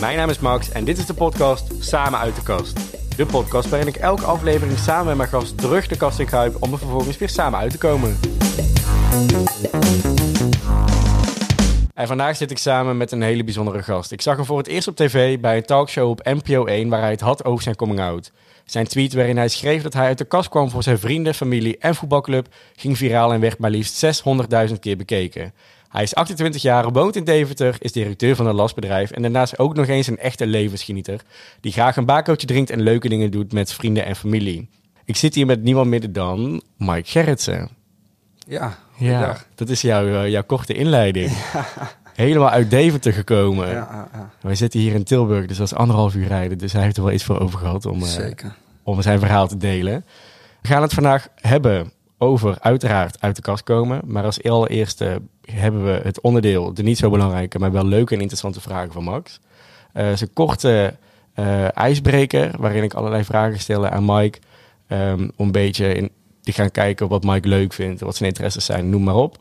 Mijn naam is Max en dit is de podcast Samen uit de kast. De podcast waarin ik elke aflevering samen met mijn gast terug de kast in kruip om er vervolgens weer samen uit te komen. En vandaag zit ik samen met een hele bijzondere gast. Ik zag hem voor het eerst op tv bij een talkshow op NPO 1 waar hij het had over zijn coming out. Zijn tweet waarin hij schreef dat hij uit de kast kwam voor zijn vrienden, familie en voetbalclub ging viraal en werd maar liefst 600.000 keer bekeken. Hij is 28 jaar, woont in Deventer, is directeur van een lasbedrijf en daarnaast ook nog eens een echte levensgenieter die graag een bakootje drinkt en leuke dingen doet met vrienden en familie. Ik zit hier met niemand minder dan Mike Gerritsen. Ja, Ja, dat is jouw, eh, jouw korte inleiding. Helemaal uit Deventer gekomen. Ja, ja, Wij zitten hier in Tilburg, dus dat is anderhalf uur rijden. Dus hij heeft er wel iets voor over gehad om, eh, om zijn verhaal te delen. We gaan het vandaag hebben over uiteraard uit de kast komen. Maar als allereerste hebben we het onderdeel, de niet zo belangrijke, maar wel leuke en interessante vragen van Max. Eh het is een korte eh, ijsbreker waarin ik allerlei vragen stel aan Mike. ehm, om een beetje in, te gaan kijken wat Mike leuk vindt, wat zijn interesses zijn, noem maar op.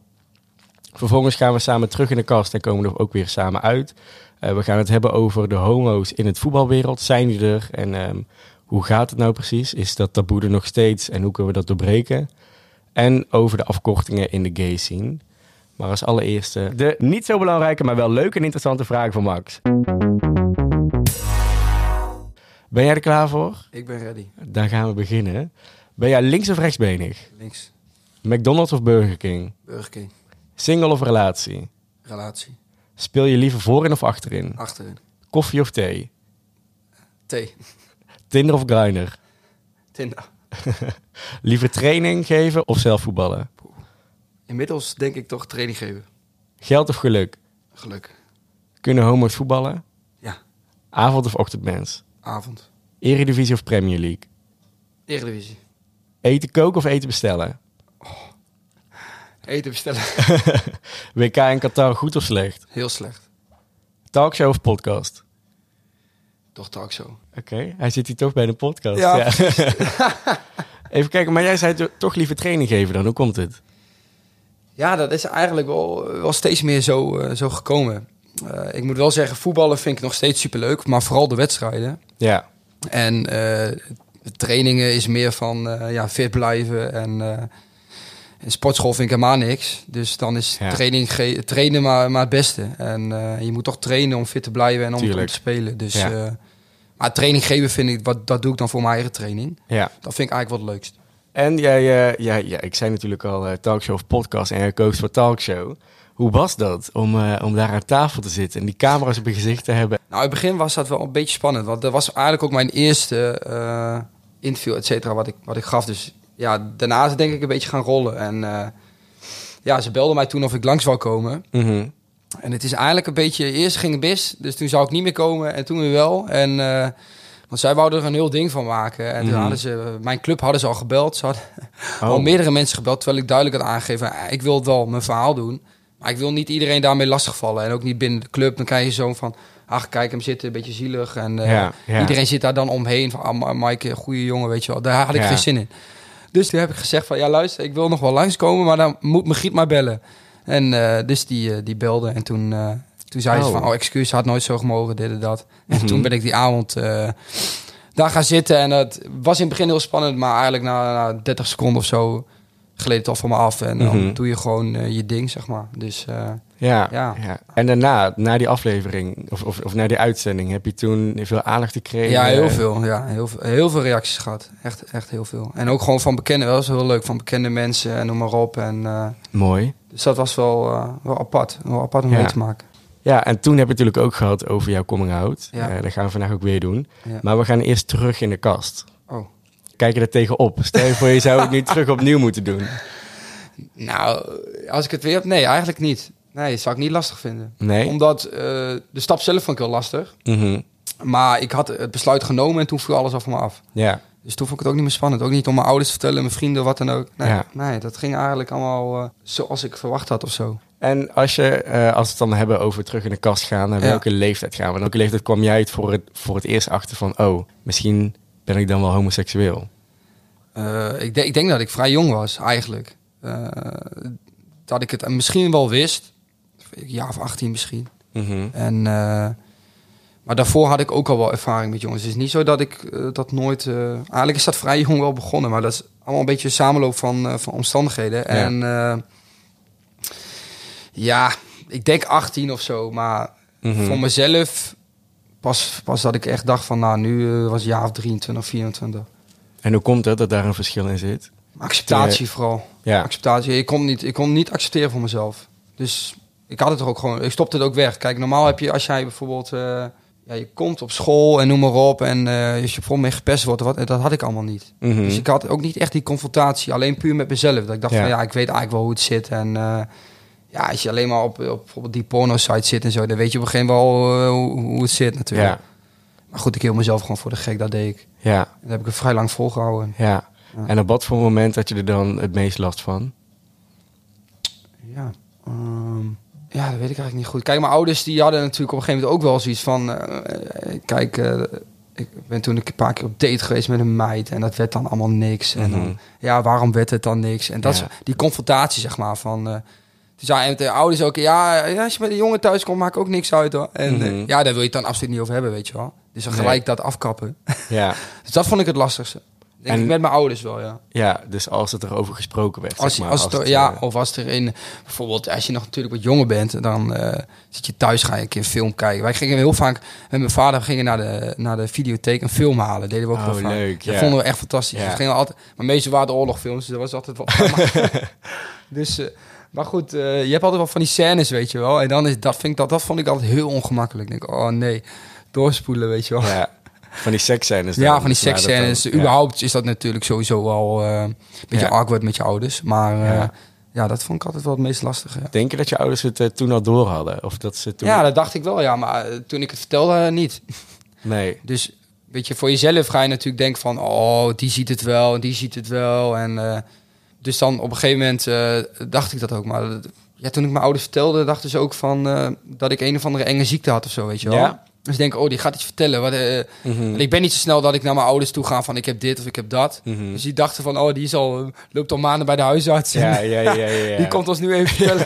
Vervolgens gaan we samen terug in de kast en komen er ook weer samen uit. Eh, we gaan het hebben over de homo's in het voetbalwereld. Zijn die er? En ehm, hoe gaat het nou precies? Is dat taboe er nog steeds? En hoe kunnen we dat doorbreken? En over de afkortingen in de gay scene. Maar als allereerste de niet zo belangrijke, maar wel leuke en interessante vraag van Max. Ben jij er klaar voor? Ik ben ready. Dan gaan we beginnen. Ben jij links of rechtsbenig? Links, McDonald's of Burger King? Burger King, Single of relatie? relatie, Speel je liever voorin of achterin? achterin, Koffie of thee? thee, Tinder of Grindr? Tinder. Liever training geven of zelf voetballen? Inmiddels denk ik toch training geven. Geld of geluk? Geluk. Kunnen homo's voetballen? Ja, Avond of ochtendmens? avond. Eredivisie of Premier League? Eredivisie. Eten koken of eten bestellen? Eten bestellen. WK in Qatar goed of slecht? Heel slecht. Talkshow of podcast? Toch talkshow. Oké, hij zit hier toch bij de podcast. Ja, Even kijken, maar jij zei to- toch liever training geven dan. Hoe komt het? Ja, dat is eigenlijk wel, wel steeds meer zo, eh, zo gekomen. Eh, ik moet wel zeggen, voetballen vind ik nog steeds superleuk. Maar vooral de wedstrijden. Ja, En eh, trainingen is meer van ja, fit blijven. En, en sportschool vind ik helemaal niks. Dus dan is Ja. training trainen maar, maar het beste. En eh, je moet toch trainen om fit te blijven en om, te spelen. Dus, Ja. eh, maar training geven vind ik, wat, dat doe ik dan voor mijn eigen training. ja. Dat vind ik eigenlijk wat het leukst. En jij, eh, ja, ja, ik zei natuurlijk al talkshow of podcast en jij koos voor talkshow. Hoe was dat om, om daar aan tafel te zitten en die camera's op je gezicht te hebben? Nou, in het begin was dat wel een beetje spannend. Want dat was eigenlijk ook mijn eerste interview, et cetera, wat ik, wat ik gaf. Dus ja, daarna is het denk ik een beetje gaan rollen. En eh, ja, ze belden mij toen of ik langs wou komen. Mhm. En het is eigenlijk een beetje... Eerst ging het mis, dus toen zou ik niet meer komen. En toen weer wel. En, eh, want zij wouden er een heel ding van maken. En toen Mhm. hadden ze... Mijn club hadden ze al gebeld. Ze hadden Oh. al meerdere mensen gebeld. Terwijl ik duidelijk had aangegeven... Ik wil het wel mijn verhaal doen. Maar ik wil niet iedereen daarmee lastigvallen. En ook niet binnen de club. Dan krijg je zo van... Ach, kijk hem zitten, een beetje zielig. En eh, Ja, ja. iedereen zit daar dan omheen. Van, ah, Maaike, goede jongen, weet je wel. Daar had ik Ja. geen zin in. Dus toen heb ik gezegd van... Ja, luister, ik wil nog wel langskomen. Maar dan moet Margriet maar bellen. En eh, dus die, eh, die belde. En toen, eh, toen zei ze Oh. van... Oh, excuus, had nooit zo gemogen, dit en dat. En Mhm. toen ben ik die avond... daar gaan zitten. En het was in het begin heel spannend, maar eigenlijk na, na 30 seconden of zo gleed het al van me af. En dan Mhm. doe je gewoon je ding, zeg maar. Dus Ja, ja. Ja. En daarna, na die aflevering, of, of, of na die uitzending, heb je toen veel aandacht gekregen? ja, heel veel. Ja, heel, veel- heel veel reacties gehad. Echt, echt heel veel. En ook gewoon van bekende, wel heel leuk, van bekende mensen en noem maar op. En, eh, Mooi. dus dat was wel, eh, wel apart. Wel apart om Ja. mee te maken. Ja, en toen heb je het natuurlijk ook gehad over jouw coming out. Ja. Eh, dat gaan we vandaag ook weer doen. Ja. Maar we gaan eerst terug in de kast. Oh. Kijk je er tegenop? Stel je voor, je zou het nu terug opnieuw moeten doen. Nou, als ik het weer heb, nee, eigenlijk niet. Nee, dat zou ik niet lastig vinden. Nee? Omdat eh, de stap zelf vond ik heel lastig. Mhm. Maar ik had het besluit genomen en toen viel alles af me af. Ja. Dus toen vond ik het ook niet meer spannend. Ook niet om mijn ouders te vertellen, mijn vrienden, wat dan ook. Nee, Ja. nee dat ging eigenlijk allemaal eh, zoals ik verwacht had of zo. En als, je, eh, als we het dan hebben over terug in de kast gaan, naar Ja. welke leeftijd gaan we? Welke leeftijd kwam jij het voor, het voor het eerst achter van, oh, misschien ben ik dan wel homoseksueel? Ik, denk- ik denk dat ik vrij jong was, eigenlijk. Dat ik het misschien wel wist. Een jaar of 18 misschien. Mhm. En, eh, Maar daarvoor had ik ook al wel ervaring met jongens. Het is niet zo dat ik eh, dat nooit... eh, eigenlijk is dat vrij jong wel begonnen. Maar dat is allemaal een beetje een samenloop van, van omstandigheden. En ja, ik denk 18 of zo. Maar Mhm. voor mezelf pas, pas dat ik echt dacht van... Nou, nu was het jaar of 23, 24. En hoe komt het dat daar een verschil in zit? Acceptatie vooral. Ja. Acceptatie. Ik kon, niet, ik kon niet accepteren voor mezelf. Dus ik had het er ook gewoon. Ik stopte het ook weg. Kijk, normaal heb je als jij bijvoorbeeld. eh, ja, je komt op school en noem maar op. En eh, als je bijvoorbeeld mee gepest wordt, wat, dat had ik allemaal niet. Mhm. Dus ik had ook niet echt die confrontatie. Alleen puur met mezelf. Dat ik dacht Ja. van ja, ik weet eigenlijk wel hoe het zit. En eh, ja, als je alleen maar op, op bijvoorbeeld die porno-site zit en zo, dan weet je op een gegeven moment wel hoe, hoe het zit natuurlijk. Ja, Maar goed, ik hield mezelf gewoon voor de gek. Dat deed ik. ja, En dat heb ik er vrij lang volgehouden. ja. Ja. En op wat voor moment had je er dan het meest last van? Ja, ja, dat weet ik eigenlijk niet goed. Kijk, mijn ouders die hadden natuurlijk op een gegeven moment ook wel zoiets van... eh, eh, kijk, eh, ik ben toen een paar keer op date geweest met een meid... en dat werd dan allemaal niks. En Mhm. dan, ja, waarom werd het dan niks? En dat Ja. die confrontatie, zeg maar, van... eh dus ja, en de ouders ook, ja, als je met een jongen thuis komt, maakt ook niks uit hoor. En Mhm. ja, daar wil je het dan absoluut niet over hebben, weet je wel. Dus dan Nee. gelijk dat afkappen. Ja, dus dat vond ik het lastigste. Denk En- ik met mijn ouders wel, ja. ja dus als het erover gesproken werd. Als, zeg maar, als het, het, ja, eh, of als er in, bijvoorbeeld als je nog natuurlijk wat jonger bent, dan eh, zit je thuis, ga je een keer een film kijken. Wij gingen heel vaak met mijn vader gingen naar de, naar de videotheek een film halen. Deden we ook Oh, vaak. leuk, Dat vonden we echt fantastisch. Ja. We gingen altijd, maar meestal waren het oorlogfilms, dus dat was altijd wel. dus, eh, maar goed, je hebt altijd wel van die scènes, weet je wel. En dan is dat, vind ik dat, dat vond ik altijd heel ongemakkelijk. Ik denk, oh nee, doorspoelen, weet je wel. ja, van die seksscènes. Ja, van die seksscènes. ja. Überhaupt is dat natuurlijk sowieso wel eh, een beetje awkward met je ouders. Maar eh, Ja. dat vond ik altijd wel het meest lastige. Denk je dat je ouders het eh, toen al door hadden? Of dat ze toen... Ja, dat dacht ik wel, ja. Maar toen ik het vertelde, niet. Nee. Dus weet je, voor jezelf ga je natuurlijk denken van... oh, die ziet het wel, die ziet het wel. En, dus dan op een gegeven moment dacht ik dat ook. Maar ja, toen ik mijn ouders vertelde, dachten ze ook van... dat ik een of andere enge ziekte had of zo, weet je wel. Ja? Dus denk, oh, die gaat iets vertellen. Wat, eh, Mhm. en ik ben niet zo snel dat ik naar mijn ouders toe ga van... ik heb dit of ik heb dat. Mhm. Dus die dachten van, oh, die is al, eh, loopt al maanden bij de huisarts. Ja, ja, ja, ja, ja. Die komt ons nu even vertellen.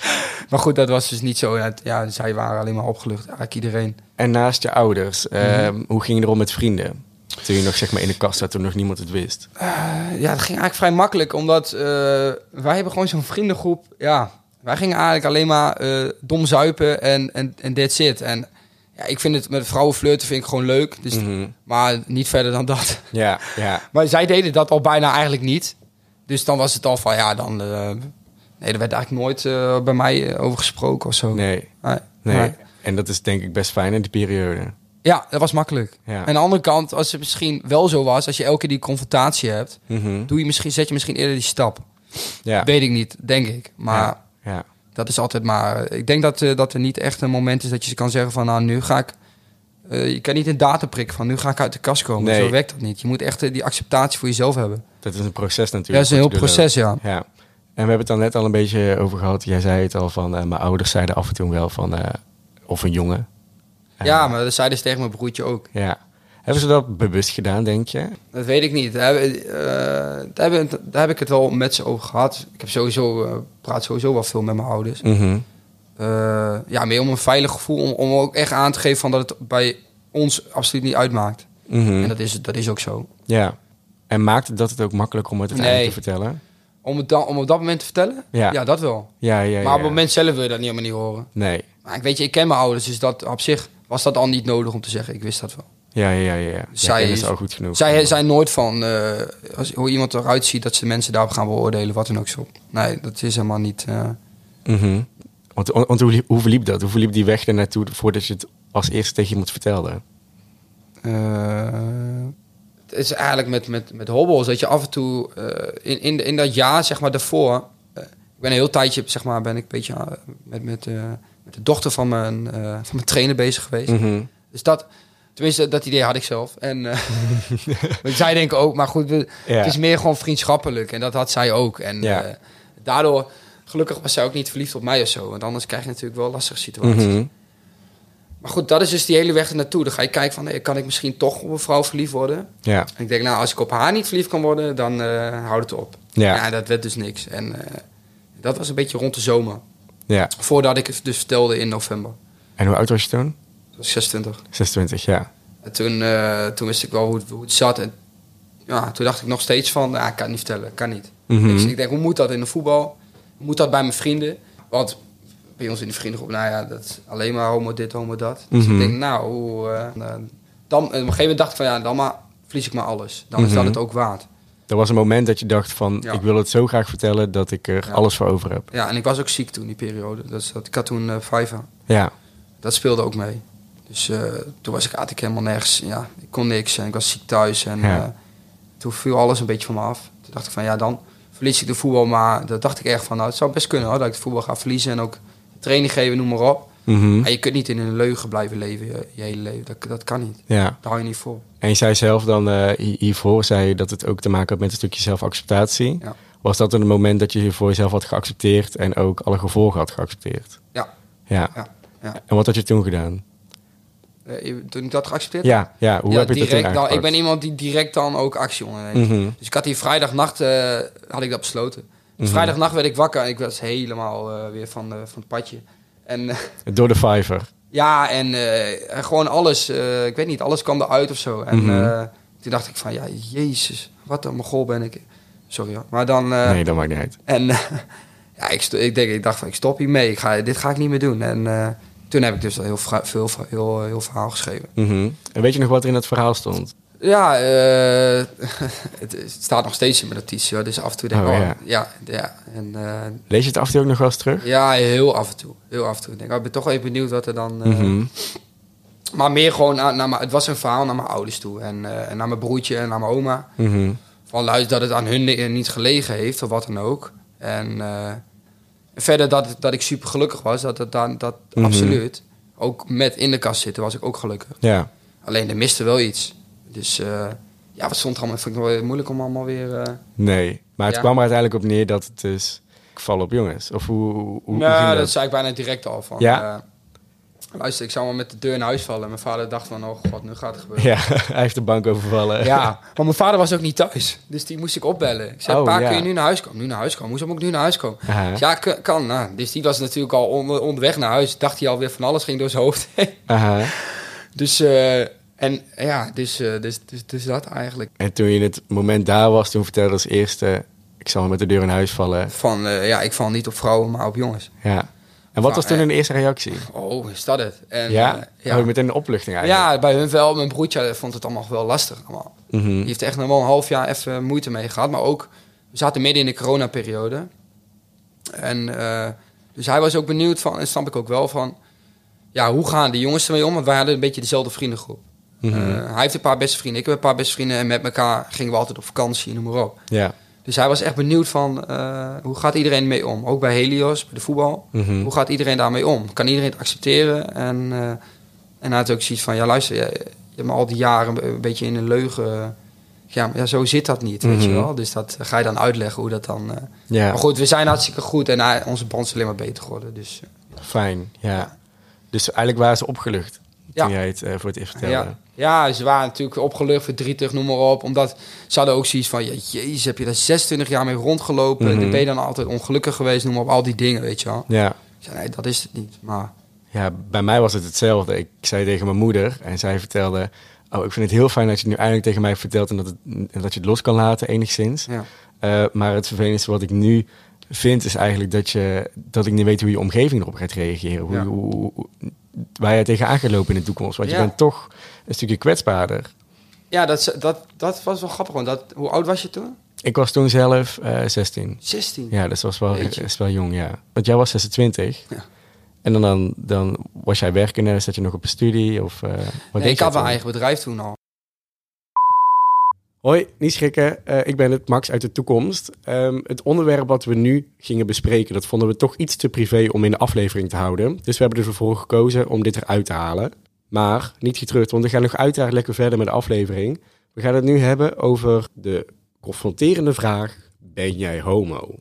maar goed, dat was dus niet zo. Ja, zij waren alleen maar opgelucht. Eigenlijk iedereen. En naast je ouders, Mhm. ehm, hoe ging je erom met vrienden? Toen je nog zeg maar in de kast zat, toen nog niemand het wist. Eh, ja, dat ging eigenlijk vrij makkelijk. Omdat wij hebben gewoon zo'n vriendengroep. Ja, wij gingen eigenlijk alleen maar dom zuipen en, en, en that's it. En ja, ik vind het met vrouwen flirten vind ik gewoon leuk. Dus, Mhm. Maar niet verder dan dat. Ja, ja. Maar zij deden dat al bijna eigenlijk niet. Dus dan was het al van, ja, dan... eh, nee, er werd eigenlijk nooit eh, bij mij eh, over gesproken of zo. Nee, Nee. En dat is denk ik best fijn in die periode. Ja, dat was makkelijk. Ja. En aan de andere kant, als het misschien wel zo was, als je elke keer die confrontatie hebt, Mhm. doe je misschien, zet je misschien eerder die stap. Ja. Weet ik niet, denk ik. Maar Ja. ja. Dat is altijd maar. Ik denk dat, eh, dat er niet echt een moment is dat je kan zeggen van, nou, nu ga ik. eh, je kan niet een datum prikken van nu ga ik uit de kast komen. Nee. Zo werkt dat niet. Je moet echt eh, die acceptatie voor jezelf hebben. Dat is een proces natuurlijk. dat is een heel proces, ja. Ja. En we hebben het dan net al een beetje over gehad. Jij zei het al van, mijn ouders zeiden af en toe wel van, of een jongen. Ja, maar dat zei dus tegen mijn broertje ook. Ja. Hebben ze dat bewust gedaan, denk je? Dat weet ik niet. Daar, eh, daar, hebben, daar heb ik het wel met ze over gehad. Ik heb sowieso, eh, praat sowieso wel veel met mijn ouders. Mhm. Eh, ja, meer om een veilig gevoel. Om, om ook echt aan te geven van dat het bij ons absoluut niet uitmaakt. Mhm. En dat is, dat is ook zo. Ja. En maakt het dat het ook makkelijk om het uiteindelijk Nee. te vertellen? Om het dan, om op dat moment te vertellen? Ja. dat wel. Ja, ja, ja. maar op het moment zelf wil je dat niet helemaal niet horen. Nee. Maar ik weet je, ik ken mijn ouders, dus dat op zich was dat al niet nodig om te zeggen. Ik wist dat wel. Ja, ja, ja. ja. Zij- is al goed genoeg. Zij zijn nooit van eh, als, hoe iemand eruit ziet dat ze mensen daarop gaan beoordelen, wat dan ook zo. Nee, dat is helemaal niet. eh, Mhm. Want, want hoe, liep- hoe verliep dat? Hoe verliep die weg er naartoe voordat je het als eerste tegen iemand vertelde? Eh, het is eigenlijk met, met, met hobbels dat je af en toe in, in, in dat jaar, zeg maar, daarvoor. ik ben een heel tijdje, zeg maar, ben ik een beetje met, met, met de dochter van mijn, van mijn trainer bezig geweest. Mhm. Dus dat, tenminste, dat idee had ik zelf. En eh, maar zij denken ook, maar goed, we- Ja. het is meer gewoon vriendschappelijk. En dat had zij ook. En Ja. eh, daardoor, gelukkig was zij ook niet verliefd op mij of zo. Want anders krijg je natuurlijk wel lastige situaties. Mhm. Maar goed, dat is dus die hele weg ernaartoe. Dan ga je kijken van, hey, kan ik misschien toch op een vrouw verliefd worden? Ja. En ik denk, nou, als ik op haar niet verliefd kan worden, dan uh, houdt het op. Ja. Ja. dat werd dus niks. En eh, dat was een beetje rond de zomer. ja. Voordat ik het dus vertelde in november. En hoe oud was je toen? Was 26. 26, ja. En toen, eh, toen wist ik wel hoe het, hoe het zat. En ja, toen dacht ik nog steeds van, ja, ik kan het niet vertellen, kan niet. Mhm. ik, ik denk, hoe moet dat in de voetbal? Hoe moet dat bij mijn vrienden? Want bij ons in de vriendengroep, nou ja, dat is alleen maar homo dit, homo dat. Dus Mhm. ik denk, nou, hoe, eh, dan, op een gegeven moment dacht ik van, ja, dan maar verlies ik maar alles. Dan is Mhm. dat het ook waard. Er was een moment dat je dacht van, Ja. ik wil het zo graag vertellen dat ik er Ja. alles voor over heb. Ja, en ik was ook ziek toen, die periode. Dus dat, ik had toen eh vijf Ja, Dat speelde ook mee. Dus eh, toen was ik eigenlijk helemaal nergens. Ja, ik kon niks en ik was ziek thuis. En Ja. eh, toen viel alles een beetje van me af. Toen dacht ik van ja, dan verlies ik de voetbal. Maar dat dacht ik echt van, nou, het zou best kunnen hoor, dat ik de voetbal ga verliezen. En ook training geven, noem maar op. Mhm. Maar je kunt niet in een leugen blijven leven je, je hele leven. Dat, dat kan niet. ja. Daar hou je niet voor. En je zei zelf dan, eh, hi- hiervoor zei je dat het ook te maken had met een stukje zelfacceptatie. Ja. Was dat een moment dat je je voor jezelf had geaccepteerd en ook alle gevolgen had geaccepteerd? Ja. ja, ja. En wat had je toen gedaan? Eh, toen ik dat geaccepteerd Ja, ja. Hoe ja, heb je dat direct aangepakt? Ik ben iemand die direct dan ook actie onderneemt. Mhm. Dus ik had die vrijdagnacht, eh, had ik dat besloten. Dus Mhm. vrijdagnacht werd ik wakker en ik was helemaal eh, weer van, van het padje. En Door de vijver. ja, en en gewoon alles, ik weet niet, alles kwam eruit of zo. En Mhm. toen dacht ik van, ja, jezus, wat een mogol ben ik. Sorry hoor. Maar dan, nee, dat maakt niet uit. en ja, ik, ik, denk, ik dacht van, ik stop hiermee, ik ga, dit ga ik niet meer doen. En toen heb ik dus al heel, veel, heel, heel verhaal geschreven. Mhm. En weet je nog wat er in dat verhaal stond? Ja, eh, het, staat nog steeds in mijn notitie. Hoor. Dus af en toe denk ik, Oh, oh, ja. ja. Ja, En, eh, Lees je het af en toe ook nog wel eens terug? ja, heel af en toe. Heel af en toe. Ik, denk, oh, ik ben toch even benieuwd wat er dan... eh, Mhm. Maar meer gewoon, naar, naar mijn, het was een verhaal naar mijn ouders toe. En, eh, en naar mijn broertje en naar mijn oma. Mhm. Van luister dat het aan hun ni- niet gelegen heeft, of wat dan ook. En eh, verder dat, dat ik super gelukkig was. Dat, dat, dat, dat Mhm. absoluut. Ook met in de kast zitten was ik ook gelukkig. Ja. Alleen er miste wel iets. Dus eh, ja, wat stond er allemaal? Vind ik wel moeilijk om allemaal weer... eh, Nee. Maar het Ja. kwam er uiteindelijk op neer dat het dus... Ik val op jongens. Of hoe, hoe, nou, dat? dat zei ik bijna direct al. Van, Ja? Luister, ik zou maar met de deur in huis vallen. En mijn vader dacht van, oh god, nu gaat het gebeuren. Ja, hij heeft de bank overvallen. Ja, maar mijn vader was ook niet thuis. Dus die moest ik opbellen. Ik zei, Oh, pa, ja. kun je nu naar huis komen? Nu naar huis komen? Hoezo moet ik nu naar huis komen? Ja, kan. Nou, dus die was natuurlijk al onder, onderweg naar huis. Dacht hij alweer van alles ging door zijn hoofd. Aha. Dus, eh, en ja, dus, eh, dus, dus, dus dat eigenlijk. En toen je het moment daar was, toen vertelde als eerste... Ik zal met de deur in huis vallen. Van, eh, ja, ik val niet op vrouwen, maar op jongens. Ja. En wat was toen een eerste reactie? Oh, is dat het? En, ja? eh, ja. Oh, meteen een opluchting eigenlijk. ja, bij hun wel. Mijn broertje vond het allemaal wel lastig. Allemaal. Mhm. Die heeft echt nog wel een half jaar even moeite mee gehad. Maar ook, we zaten midden in de coronaperiode. En eh, dus hij was ook benieuwd van, en snap ik ook wel van... Ja, hoe gaan de jongens ermee om? Want wij hadden een beetje dezelfde vriendengroep. Mhm. Eh, hij heeft een paar beste vrienden, ik heb een paar beste vrienden. En met elkaar gingen we altijd op vakantie, noem maar op. Ja. Dus hij was echt benieuwd van, eh, hoe gaat iedereen mee om? Ook bij Helios, bij de voetbal. Mhm. Hoe gaat iedereen daarmee om? Kan iedereen het accepteren? En, eh, en hij had ook zoiets van, ja luister, je, je hebt me al die jaren een beetje in een leugen... Ja, maar ja, zo zit dat niet, weet je Mhm. wel. Dus dat ga je dan uitleggen hoe dat dan... eh. Ja, Maar goed, we zijn hartstikke goed en onze band is alleen maar beter geworden. Dus eh, fijn. Ja. Dus eigenlijk waren ze opgelucht Ja. toen jij het eh, voor het eerst vertelde. ja. ja, ze waren natuurlijk opgelucht, verdrietig, noem maar op. Omdat ze hadden ook zoiets van, ja, jezus, heb je daar 26 jaar mee rondgelopen? Mhm. Dan ben je dan altijd ongelukkig geweest, noem maar op, al die dingen, weet je wel. Ja. Zei, nee, dat is het niet. Maar Ja, bij mij was het hetzelfde. Ik zei tegen mijn moeder en zij vertelde... Oh, ik vind het heel fijn dat je het nu eindelijk tegen mij vertelt... en dat, het, en dat je het los kan laten enigszins. ja. Eh, maar het vervelendste wat ik nu vind is eigenlijk dat, je, dat ik niet weet hoe je omgeving erop gaat reageren. Hoe, Ja. hoe, hoe- waar je tegenaan gaat lopen in de toekomst. Want je bent toch een stukje kwetsbaarder. Ja, dat, dat, dat was wel grappig. Want dat, hoe oud was je toen? Ik was toen zelf eh 16. 16. Ja, dus dat was wel, is wel jong, ja. Want jij was 26. Ja. En dan, dan, dan was jij werkende, zat je nog op een studie? Of, eh, wat Nee, ik had mijn eigen bedrijf toen al. Hoi, niet schrikken. Eh, ik ben het Max uit de toekomst. Ehm, het onderwerp wat we nu gingen bespreken, dat vonden we toch iets te privé om in de aflevering te houden. Dus we hebben ervoor gekozen om dit eruit te halen. Maar niet getreurd, want we gaan nog uiteraard lekker verder met de aflevering. We gaan het nu hebben over de confronterende vraag: ben jij homo?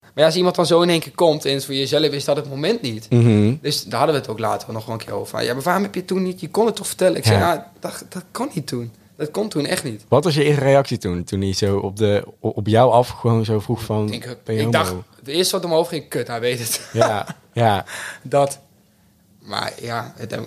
Maar ja, als iemand dan zo in één keer komt en voor jezelf is dat het moment niet. Mhm. Dus daar hadden we het ook later nog wel een keer over. Ja, maar waarom heb je toen niet? Je kon het toch vertellen? Ik zei, Ja. ja, dat, dat kon niet toen. Dat kon toen echt niet. Wat was je eerste reactie toen? Toen hij zo op, de, op jou af gewoon zo vroeg van, Ik, dacht, het eerste wat omhoog ging, kut, hij weet het. Ja, ja. dat. Maar ja, het eh,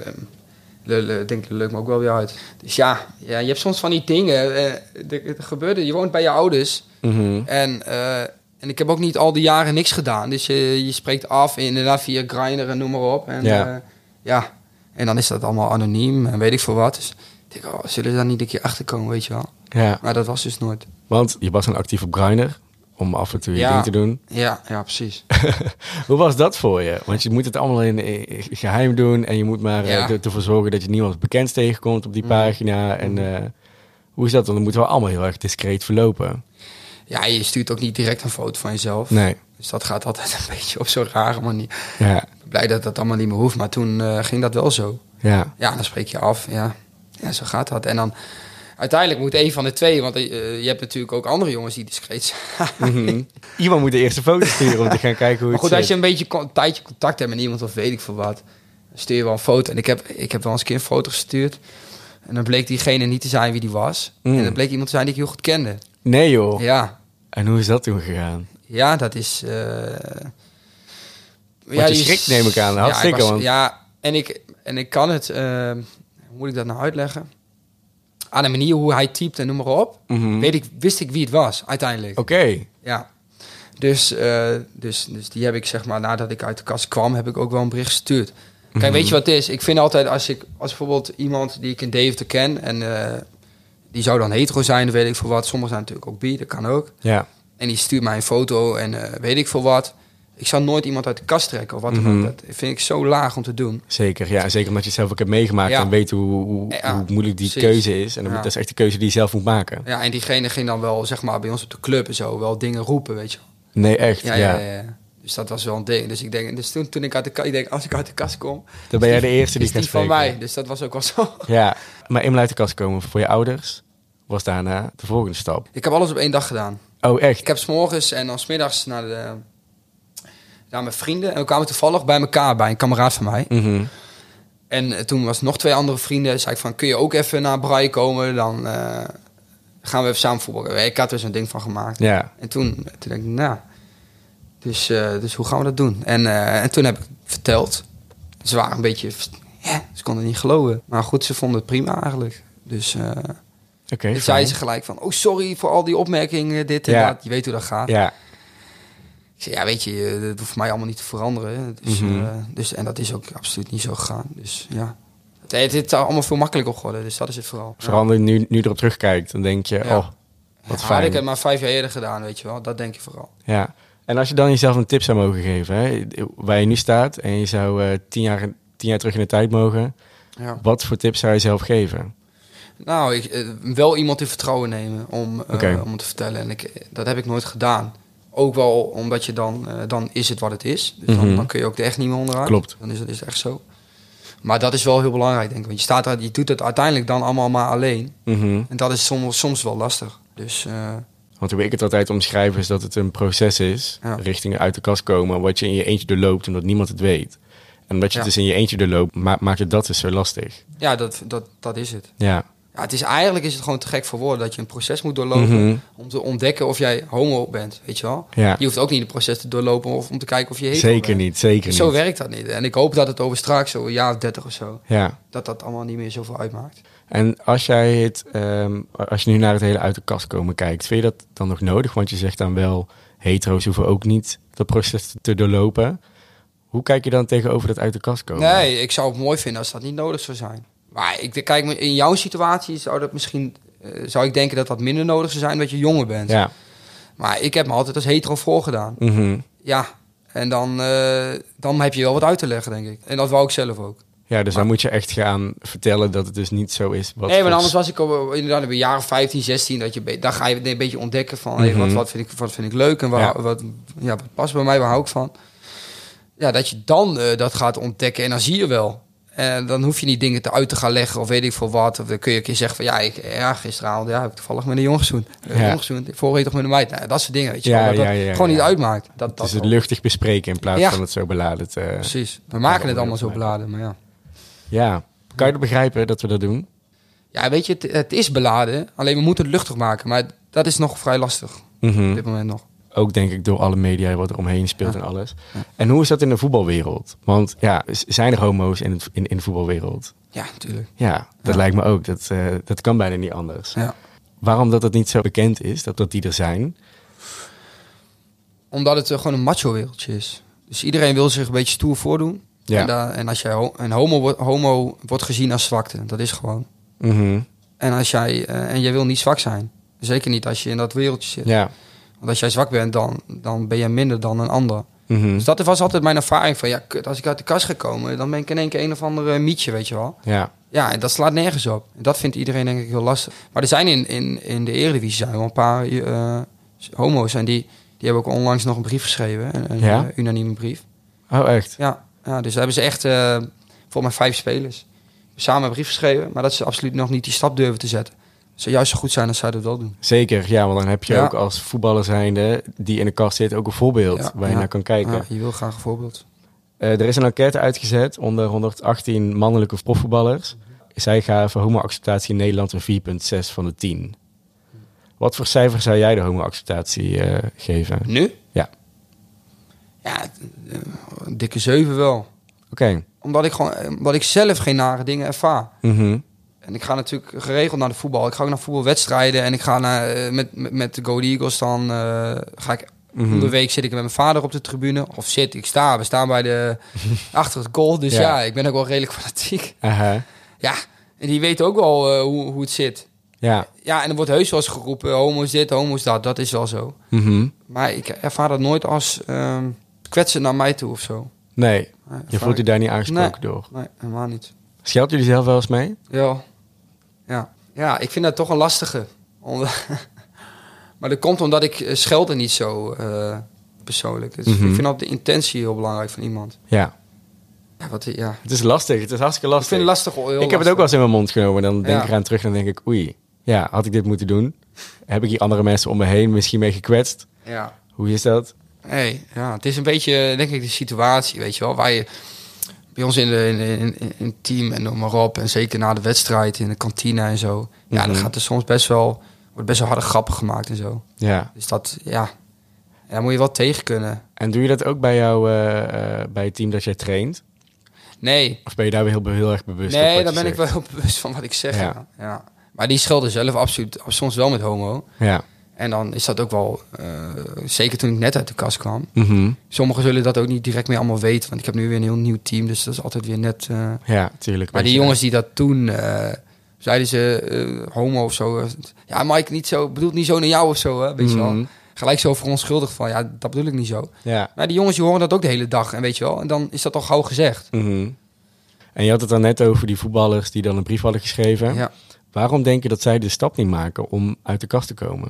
le- denk ik leuk me ook wel weer uit. Dus ja, ja je hebt soms van die dingen. eh, er, er gebeurde, je woont bij je ouders. Mhm. En, eh, en ik heb ook niet al die jaren niks gedaan. Dus je, je spreekt af, inderdaad via Grindr en noem maar op. En, Ja. ja. ja, en dan is dat allemaal anoniem en weet ik veel wat. Dus ik denk, oh, zullen ze daar niet een keer achter komen, weet je wel. Ja, Maar dat was dus nooit. want je was dan actief op Grindr om af en toe je Ja. ding te doen. Ja, ja, precies. Hoe was dat voor je? Want je moet het allemaal in, in geheim doen en je moet maar eh, Ja. er- ervoor zorgen dat je niemand bekend tegenkomt op die Mhm. pagina. En eh, hoe is dat? Want dan moeten we allemaal heel erg discreet verlopen. Ja, je stuurt ook niet direct een foto van jezelf. Nee. Dus dat gaat altijd een beetje op zo'n rare manier. Ja, blij dat dat allemaal niet meer hoeft, maar toen eh, ging dat wel zo. ja. Ja, dan spreek je af. Ja. Ja, zo gaat dat. En dan uiteindelijk moet een van de twee, want eh, je hebt natuurlijk ook andere jongens die discreet zijn. Mhm. Iemand moet de eerste foto sturen om te gaan kijken hoe Maar het goed, als je een beetje een tijdje contact hebt met iemand of weet ik veel wat, dan stuur je wel een foto. En ik heb, ik heb wel eens een keer een foto gestuurd. En dan bleek diegene niet te zijn wie die was. Mm. En dat bleek iemand te zijn die ik heel goed kende. Nee joh. Ja, En hoe is dat toen gegaan? ja dat is... eh je die schrikt, neem ik aan. Hartstikke, Ja, was- ja en, ik, en ik kan het... eh, hoe moet ik dat nou uitleggen? Aan de manier hoe hij typt en noem maar op... Mhm. Weet ik, wist ik wie het was, uiteindelijk. Oké. Ja. Dus, eh, dus, dus die heb ik zeg maar, nadat ik uit de kast kwam, heb ik ook wel een bericht gestuurd. Kijk, Mhm. weet je wat het is? Ik vind altijd als ik, als bijvoorbeeld iemand die ik in Deventer ken en eh, die zou dan hetero zijn, dan weet ik veel wat. Sommigen zijn natuurlijk ook bi, dat kan ook. Ja. En die stuurt mij een foto en eh, weet ik veel wat. Ik zou nooit iemand uit de kast trekken of wat dan Mhm. ook. Dat vind ik zo laag om te doen. Zeker, ja. Zeker omdat je het zelf ook hebt meegemaakt Ja. en weet hoe, hoe, Ja, hoe moeilijk die precies. keuze is. En dan, Ja. dat is echt de keuze die je zelf moet maken. Ja, en diegene ging dan wel, zeg maar, bij ons op de club en zo, wel dingen roepen, weet je. Nee, echt. Ja, Ja, ja, ja. ja. Dus dat was wel een ding. Dus ik denk, dus toen, toen ik uit de kast, ik denk, als ik uit de kast kom, Dan ben jij de eerste die is gaat die van mij. Dus dat was ook wel zo. Ja, maar eenmaal uit de kast komen voor je ouders was daarna de volgende stap. Ik heb alles op één dag gedaan. Oh, echt? Ik heb s'morgens en dan smiddags naar, de, naar mijn vrienden. En we kwamen toevallig bij elkaar, bij een kameraad van mij. Mhm. En eh, toen was nog twee andere vrienden. Zei ik van, kun je ook even naar Braai komen? Dan eh, gaan we even samen voetballen. Ik had er zo'n ding van gemaakt. Ja, En toen, toen denk ik, nou... Dus, eh, dus hoe gaan we dat doen? En, eh, en toen heb ik verteld. Ze waren een beetje... Ja, ze konden het niet geloven. Maar goed, ze vonden het prima eigenlijk. Dus eh oké. toen fijn. zei ze gelijk van... Oh, sorry voor al die opmerkingen, dit en Ja. dat. Je weet hoe dat gaat. Ja, Ik zei, ja, weet je, eh, dat hoeft mij allemaal niet te veranderen. Dus, Mhm. eh, dus, en dat is ook absoluut niet zo gegaan. Dus ja, het, het, het is allemaal veel makkelijker geworden. Dus dat is het vooral. verander nu, nu erop terugkijkt, dan denk je, Ja. oh, wat ja, fijn. Had ik het maar vijf jaar eerder gedaan, weet je wel. Dat denk je vooral. Ja. En als je dan jezelf een tip zou mogen geven, hè, waar je nu staat en je zou eh, tien, jaar, tien jaar terug in de tijd mogen, Ja. wat voor tips zou je zelf geven? Nou, ik, wel iemand in vertrouwen nemen om, Oké. om te vertellen. En ik, dat heb ik nooit gedaan. Ook wel omdat je dan, eh, dan is het wat het is. Dus dan, Mhm. dan kun je ook er echt niet meer onderuit. Klopt. Dan is het, is het echt zo. Maar dat is wel heel belangrijk, denk ik. Want je, staat er, je doet het uiteindelijk dan allemaal maar alleen. Mhm. En dat is soms, soms wel lastig. Dus eh, Want hoe ik het altijd omschrijf is dat het een proces is, Ja. richting uit de kast komen, wat je in je eentje doorloopt omdat niemand het weet. En omdat je Ja. het dus in je eentje doorloopt, ma maakt het dat dus zo lastig. ja, dat, dat, dat is het. Ja. Ja, het is, eigenlijk is het gewoon te gek voor woorden dat je een proces moet doorlopen Mhm. om te ontdekken of jij homo bent, weet je wel. Ja. Je hoeft ook niet een proces te doorlopen of om te kijken of je hetero Zeker bent. niet, zeker Zo niet. werkt dat niet. En ik hoop dat het over straks, zo een jaar of dertig of zo, Ja. dat dat allemaal niet meer zoveel uitmaakt. En als jij het, ehm, als je nu naar het hele uit de kast komen kijkt, vind je dat dan nog nodig? Want je zegt dan wel, hetero's hoeven ook niet dat proces te doorlopen. Hoe kijk je dan tegenover dat uit de kast komen? Nee, ik zou het mooi vinden als dat niet nodig zou zijn. Maar ik kijk, in jouw situatie zou dat misschien, eh, zou ik denken dat dat minder nodig zou zijn omdat je jonger bent. Ja. Maar ik heb me altijd als hetero voorgedaan. Mhm. Ja, en dan, eh, dan heb je wel wat uit te leggen, denk ik. En dat wou ik zelf ook. Ja, dus dan moet je echt gaan vertellen dat het dus niet zo is. Wat nee, maar anders was ik al, inderdaad een jaar of 15, 16. Dat je, dan ga je een beetje ontdekken van hey, Mhm. wat, wat, vind ik, wat vind ik leuk en waar, Ja. wat, ja, wat past bij mij, waar hou ik van. Ja, dat je dan eh, dat gaat ontdekken en dan zie je wel. En dan hoef je niet dingen te uit te gaan leggen of weet ik veel wat. Of dan kun je een keer zeggen van ja, ik, ja gisteravond ja, heb ik toevallig met een jongen gezoend. Ja. jongen gezoend. Vorige toch met een meid. Nou, dat soort dingen, weet je Ja, wel. Dat, ja, dat ja, ja, gewoon niet uitmaakt. Dat, Het dat is het luchtig bespreken in plaats van het zo beladen te... Precies. We maken het allemaal zo beladen, maar ja. Ja. Kan je het begrijpen dat we dat doen? Ja, weet je, het, het is beladen. Alleen we moeten het luchtig maken. Maar dat is nog vrij lastig Mhm. op dit moment nog. Ook denk ik door alle media wat er omheen speelt Ja. en alles. Ja. En hoe is dat in de voetbalwereld? Want ja, zijn er homo's in, het, in, in de voetbalwereld? Ja, natuurlijk. Ja, dat lijkt me ook. Dat, eh, dat kan bijna niet anders. Ja. Waarom dat het niet zo bekend is, dat, dat die er zijn? Omdat het eh, gewoon een macho wereldje is. Dus iedereen wil zich een beetje stoer voordoen. Ja. En, da- en als jij ho- een homo, wordt- homo wordt gezien als zwakte, dat is gewoon. Mhm. En, als jij, eh, en jij wil niet zwak zijn. Zeker niet als je in dat wereldje zit. Ja. Want als jij zwak bent, dan, dan ben je minder dan een ander. Mhm. Dus dat was altijd mijn ervaring van, ja, kut, als ik uit de kast ga komen, dan ben ik in één keer een of andere mietje, weet je wel. Ja. Ja, en dat slaat nergens op. En dat vindt iedereen denk ik heel lastig. Maar er zijn in, in, in de Eredivisie zijn wel een paar eh, homo's en die, die hebben ook onlangs nog een brief geschreven, een, een Ja? eh, unanieme brief. Oh, echt? Ja, ja dus daar hebben ze echt, eh volgens mij vijf spelers, samen een brief geschreven, maar dat ze absoluut nog niet die stap durven te zetten. Zou juist zo goed zijn als zij dat wel doen. Zeker, ja, want dan heb je Ja. ook als voetballer zijnde die in de kast zit ook een voorbeeld Ja, waar je ja. naar kan kijken. Ja, je wil graag een voorbeeld. Eh, er is een enquête uitgezet onder 118 mannelijke profvoetballers. Zij gaven homoacceptatie in Nederland een 4,6 van de 10. Wat voor cijfer zou jij de homoacceptatie eh geven? Nu? Ja. Ja, eh, een dikke zeven wel. Oké. Omdat ik gewoon, omdat ik zelf geen nare dingen ervaar. Mhm. En ik ga natuurlijk geregeld naar de voetbal. Ik ga ook naar voetbalwedstrijden. En ik ga naar, eh, met, met, met de Go Eagles dan eh, ga ik... Om de week zit ik met mijn vader op de tribune. Of zit, ik sta. We staan bij de, achter het goal. Dus Ja. ja. ik ben ook wel redelijk fanatiek. Ja, en die weten ook wel eh, hoe, hoe het zit. Ja. Ja, en er wordt heus wel eens geroepen, homo's dit, homo's dat. Dat is wel zo. Mhm. Maar ik ervaar dat nooit als ehm kwetsen naar mij toe of zo. Nee, je voelt je daar niet aangesproken door. Nee, helemaal niet. Scheldt jullie zelf wel eens mee? Ja. Ja. Ja, ik vind dat toch een lastige. Maar dat komt omdat ik eh, schelden niet zo eh, persoonlijk. Dus Mhm. Ik vind ook de intentie heel belangrijk van iemand. Ja. Ja, wat, ja. Het is lastig, het is hartstikke Ik lastig. vind het lastig. Ik heb het ook wel eens in mijn mond genomen. Dan denk Ja. ik eraan terug en dan denk ik, oei, ja, had ik dit moeten doen? Heb ik hier andere mensen om me heen misschien mee gekwetst? Ja. Hoe is dat? Hey, ja, het is een beetje, denk ik, de situatie, weet je wel. Waar je bij ons in, de, in, team en noem maar op. En zeker na de wedstrijd in de kantine en zo. Ja, dan Mhm. gaat er soms best wel, wordt best wel harde grappen gemaakt en zo. Ja. Dus dat, ja, daar moet je wel tegen kunnen. En doe je dat ook bij jou, eh, eh, bij het team dat jij traint? Nee, Of ben je daar weer heel, heel erg bewust op nee, daar ben ik wel heel bewust van wat ik zeg. Ja. Ja. Ja. Maar die schelden zelf absoluut, soms wel met homo. Ja. En dan is dat ook wel, eh, zeker toen ik net uit de kast kwam. Mhm. Sommigen zullen dat ook niet direct meer allemaal weten. Want ik heb nu weer een heel nieuw team, dus dat is altijd weer net... eh, Ja, tuurlijk. Maar die jongens die dat toen eh, zeiden ze homo of zo. ja, Mike, niet zo, bedoelt niet zo naar jou of zo, hè, weet je wel. Mhm. Gelijk zo verontschuldigd van, ja, dat bedoel ik niet zo. Ja. Maar die jongens die horen dat ook de hele dag, en weet je wel. En dan is dat al gauw gezegd. Mhm. En je had het dan net over die voetballers die dan een brief hadden geschreven. Ja. Waarom denk je dat zij de stap niet maken om uit de kast te komen?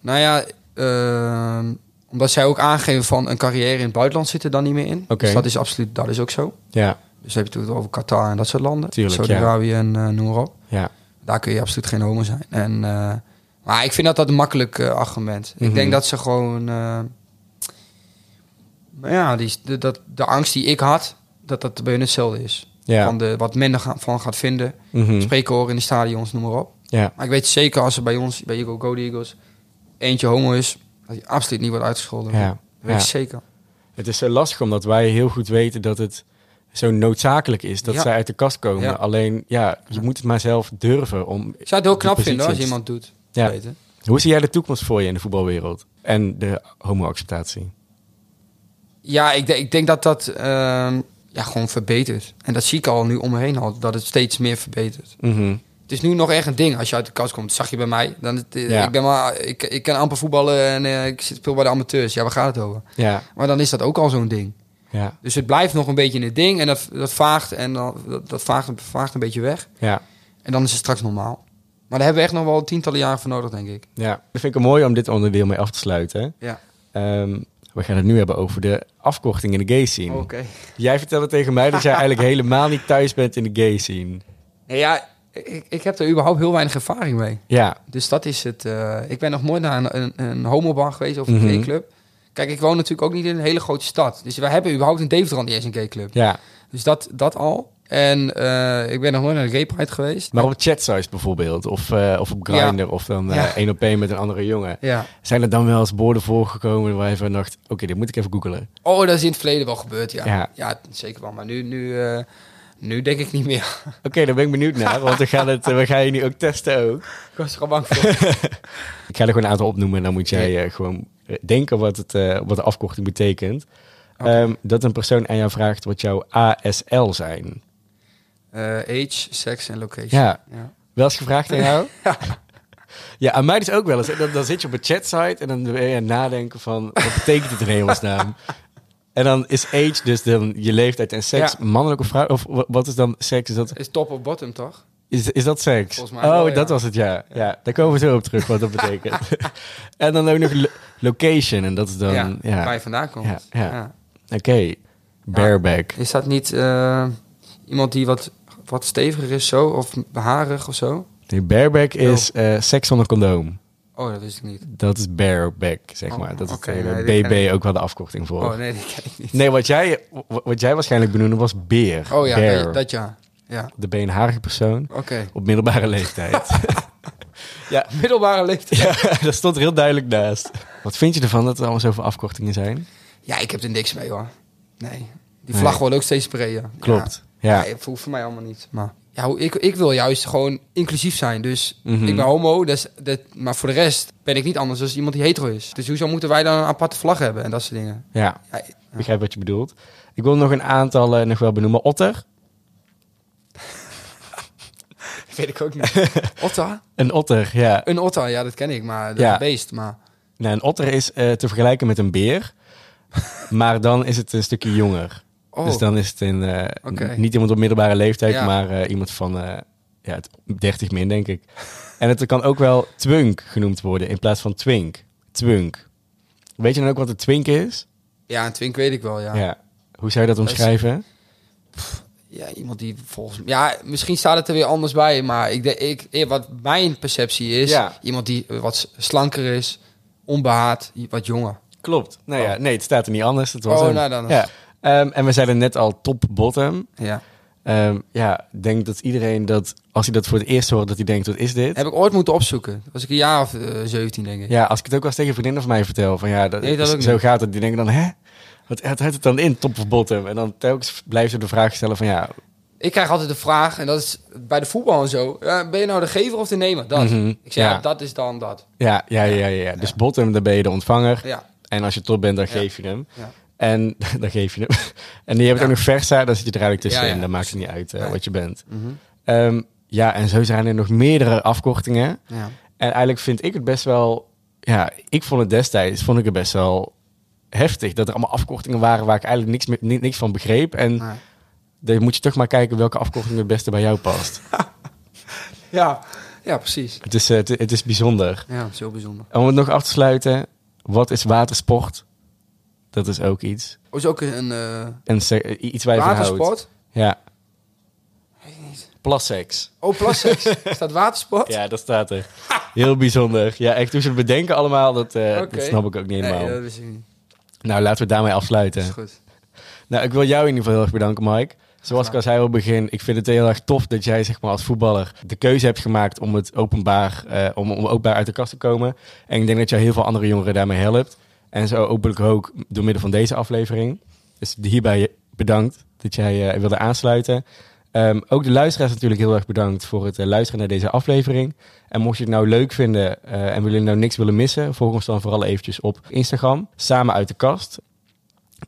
Nou ja, ehm, omdat zij ook aangeven van een carrière in het buitenland zit er dan niet meer in. Oké. Dus dat is absoluut, dat is ook zo. Ja, Dus heb je het over Qatar en dat soort landen. Saudi-Arabië en eh noem maar op. ja. Daar kun je absoluut geen homo zijn. En, eh, maar ik vind dat dat een makkelijk eh, argument. Mhm. Ik denk dat ze gewoon... ja, die, de, dat, de angst die ik had, dat dat bij hun hetzelfde is. Ja. Van de, wat men ervan gaat vinden. Mhm. Spreken horen in de stadions, noem maar op. ja. Maar ik weet zeker als er bij ons, bij Go Go Eagles, eentje homo is, dat hij absoluut niet wordt uitgescholden. Ja. Dat weet Ja. ik zeker. Het is zo lastig omdat wij heel goed weten dat het zo noodzakelijk is dat Ja. zij uit de kast komen. Ja. Alleen, ja, je moet het maar zelf durven om... Ik zou het heel knap vinden als iemand doet. Ja. Weten. Hoe zie jij de toekomst voor je in de voetbalwereld? En de homoacceptatie? Ja, ik, denk- ik denk dat dat ehm, ja, gewoon verbetert. En dat zie ik al nu om me heen al, dat het steeds meer verbetert. Mhm. Het is nu nog echt een ding als je uit de kast komt. Dat zag je bij mij. Dan, het- Ja. ik, ben maar, ik, ik kan amper voetballen en eh, ik zit- speel bij de amateurs. Ja, waar gaat het over? Ja, Maar dan is dat ook al zo'n ding. ja, Dus het blijft nog een beetje een ding en dat, dat vaagt en dan, dat, dat vaagt, vaagt een beetje weg. ja. En dan is het straks normaal. Maar daar hebben we echt nog wel tientallen jaren voor nodig, denk ik. Ja, dat vind ik mooi om dit onderdeel mee af te sluiten. Ja. Ehm, we gaan het nu hebben over de afkorting in de gay scene. Oké. Jij vertelde tegen mij dat jij eigenlijk helemaal niet thuis bent in de gay scene. Nee, ja, ik, ik heb er überhaupt heel weinig ervaring mee. Ja, Dus dat is het. eh, ik ben nog nooit naar een, een, een homobar geweest of een Mhm. gayclub. Kijk, ik woon natuurlijk ook niet in een hele grote stad. Dus wij hebben überhaupt in Deventer al niet eens een gayclub. ja, Dus dat, dat al. En eh, ik ben nog nooit naar de Gay Pride geweest. Maar op chatsites bijvoorbeeld, of, eh, of op Grindr, of dan eh, Ja. één op één met een andere jongen. Ja. Zijn er dan wel eens borden voorgekomen waar je van dacht, oké, dit moet ik even googelen. Oh, dat is in het verleden wel gebeurd, ja. Ja. Zeker wel. Maar nu, nu, nu denk ik niet meer. Oké, daar ben ik benieuwd naar, want we gaan, het, we gaan je nu ook testen ook. ik was er al bang voor. Ik ga er gewoon een aantal opnoemen en dan moet jij gewoon denken wat, het, wat de afkorting betekent. Ehm, dat een persoon aan jou vraagt wat jouw ASL zijn. Eh, age, seks en location. Ja, Ja. wel eens gevraagd aan jou? Ja. Ja, aan mij dus ook wel eens. Dan, dan zit je op een chatsite en dan ben je aan het nadenken van... wat betekent het in hemelsnaam? En dan is age dus dan je leeftijd en seks Ja. mannelijk of vrouw? Of wa- wat is dan seks? Is dat, Is top of bottom, toch? is, is dat seks? Oh, wel, ja. dat was het, ja. ja. Daar komen we zo op terug wat dat betekent. en dan ook nog lo- location en dat is dan... ja, Ja, waar je vandaan komt. Ja. Oké, bareback. Is dat niet eh, iemand die wat, wat steviger is zo? Of beharig of zo? Nee, bareback is eh, seks zonder condoom. Oh, dat wist ik niet. Dat is bareback, zeg Oh, maar. Dat is nee, de ken BB ook wel de afkorting voor. Oh, nee, die ken ik niet. Nee, wat jij, wa- wat jij waarschijnlijk benoemde was beer. Oh ja, nee, dat ja. Ja, De beenharige persoon oké. op middelbare leeftijd. ja, Middelbare leeftijd. ja, dat stond er heel duidelijk naast. Wat vind je ervan dat er allemaal zoveel afkortingen zijn? Ja, ik heb er niks mee hoor. Nee. Die Nee. vlag wordt ook steeds breder. Klopt. Ja. Nee, hoeft voor mij allemaal niet. Maar ja, ik, ik wil juist gewoon inclusief zijn. Dus Mhm. ik ben homo, dus dat, maar voor de rest ben ik niet anders dan iemand die hetero is. Dus hoezo moeten wij dan een aparte vlag hebben en dat soort dingen? Ja, Ja, ik begrijp wat je bedoelt. Ik wil nog een aantal eh, nog wel benoemen. Otter. weet ik ook niet. otter? Een otter, ja. Een otter, ja, dat ken ik, maar dat Ja. een beest. Maar Nou, een otter is eh, te vergelijken met een beer. maar dan is het een stukje jonger. Oh, Dus dan is het een, eh, niet iemand op middelbare leeftijd, Ja. maar eh, iemand van eh, ja, het- 30 min, denk ik. En het kan ook wel twunk genoemd worden in plaats van twink. Twunk. Weet je dan ook wat een twink is? ja, een twink weet ik wel, ja. Ja. Hoe zou je dat omschrijven? Ja, iemand die volgens mij... Ja, misschien staat het er weer anders bij, maar ik, denk- ik, wat mijn perceptie is... Ja. Iemand die wat slanker is, onbehaard, wat jonger. Klopt. Nou ja, Oh. nee, het staat er niet anders. Was Oh, hem. nou dan. Ja. Ehm, en we zeiden net al top-bottom. Ja. Ehm, ja, ik denk dat iedereen dat, als hij dat voor het eerst hoort, dat hij denkt, wat is dit? Heb ik ooit moeten opzoeken. Was ik een jaar of eh, 17, denk ik. Ja, als ik het ook wel eens tegen vriendinnen van mij vertel, van ja, dat, Nee, dat ook zo niet. gaat het. Die denken dan, hè? Wat houdt het dan in, top of bottom? En dan telkens blijven ze de vraag stellen van ja, Ik krijg altijd de vraag, en dat is bij de voetbal en zo... ja, ben je nou de gever of de nemer? Dat. Mhm, Ik zeg, ja. ja. dat is dan dat. ja, ja, ja, ja, ja. Dus bottom, dan ben je de ontvanger. Ja. En als je top bent, dan geef je hem. En dan geef je hem. En je hebt Ja. ook nog versa, dan zit je er eigenlijk tussenin. Ja, ja. Dan maakt het niet uit eh, wat je bent. Mhm. Ehm, ja, en zo zijn er nog meerdere afkortingen. ja. En eigenlijk vind ik het best wel... Ja, ik vond het destijds vond ik het best wel heftig. Dat er allemaal afkortingen waren waar ik eigenlijk niks, meer- ni- niks van begreep. En dan moet je toch maar kijken welke afkorting het beste bij jou past. Ja. ja, precies. het, is, eh, het, het is bijzonder. Ja, heel bijzonder. En om het nog af te sluiten, wat is watersport? Dat is ook iets. Oh, is ook een eh En se- iets waar je van houdt. watersport? Ja, plasseks. Oh, plasseks. Staat watersport? Ja, dat staat er. Heel bijzonder. Ja, echt hoe ze het bedenken allemaal, dat, dat snap ik ook niet helemaal. Nee, dat wist ik niet. Nou, laten we het daarmee afsluiten. Dat is goed. Nou, ik wil jou in ieder geval heel erg bedanken, Mike. Zoals ik al zei op het begin, ik vind het heel erg tof dat jij zeg maar, als voetballer de keuze hebt gemaakt om het openbaar, eh, om, om openbaar uit de kast te komen. En ik denk dat jij heel veel andere jongeren daarmee helpt. En zo openlijk ook door middel van deze aflevering. Dus hierbij bedankt dat jij eh, wilde aansluiten. Ehm, ook de luisteraars natuurlijk heel erg bedankt voor het eh, luisteren naar deze aflevering. En mocht je het nou leuk vinden eh, en willen nou niks willen missen, volg ons dan vooral eventjes op Instagram. Samen uit de kast.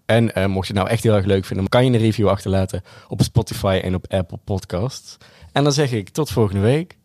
En mocht je het nou echt heel erg leuk vinden, kan je een review achterlaten op Spotify en op Apple Podcasts. En dan zeg ik tot volgende week.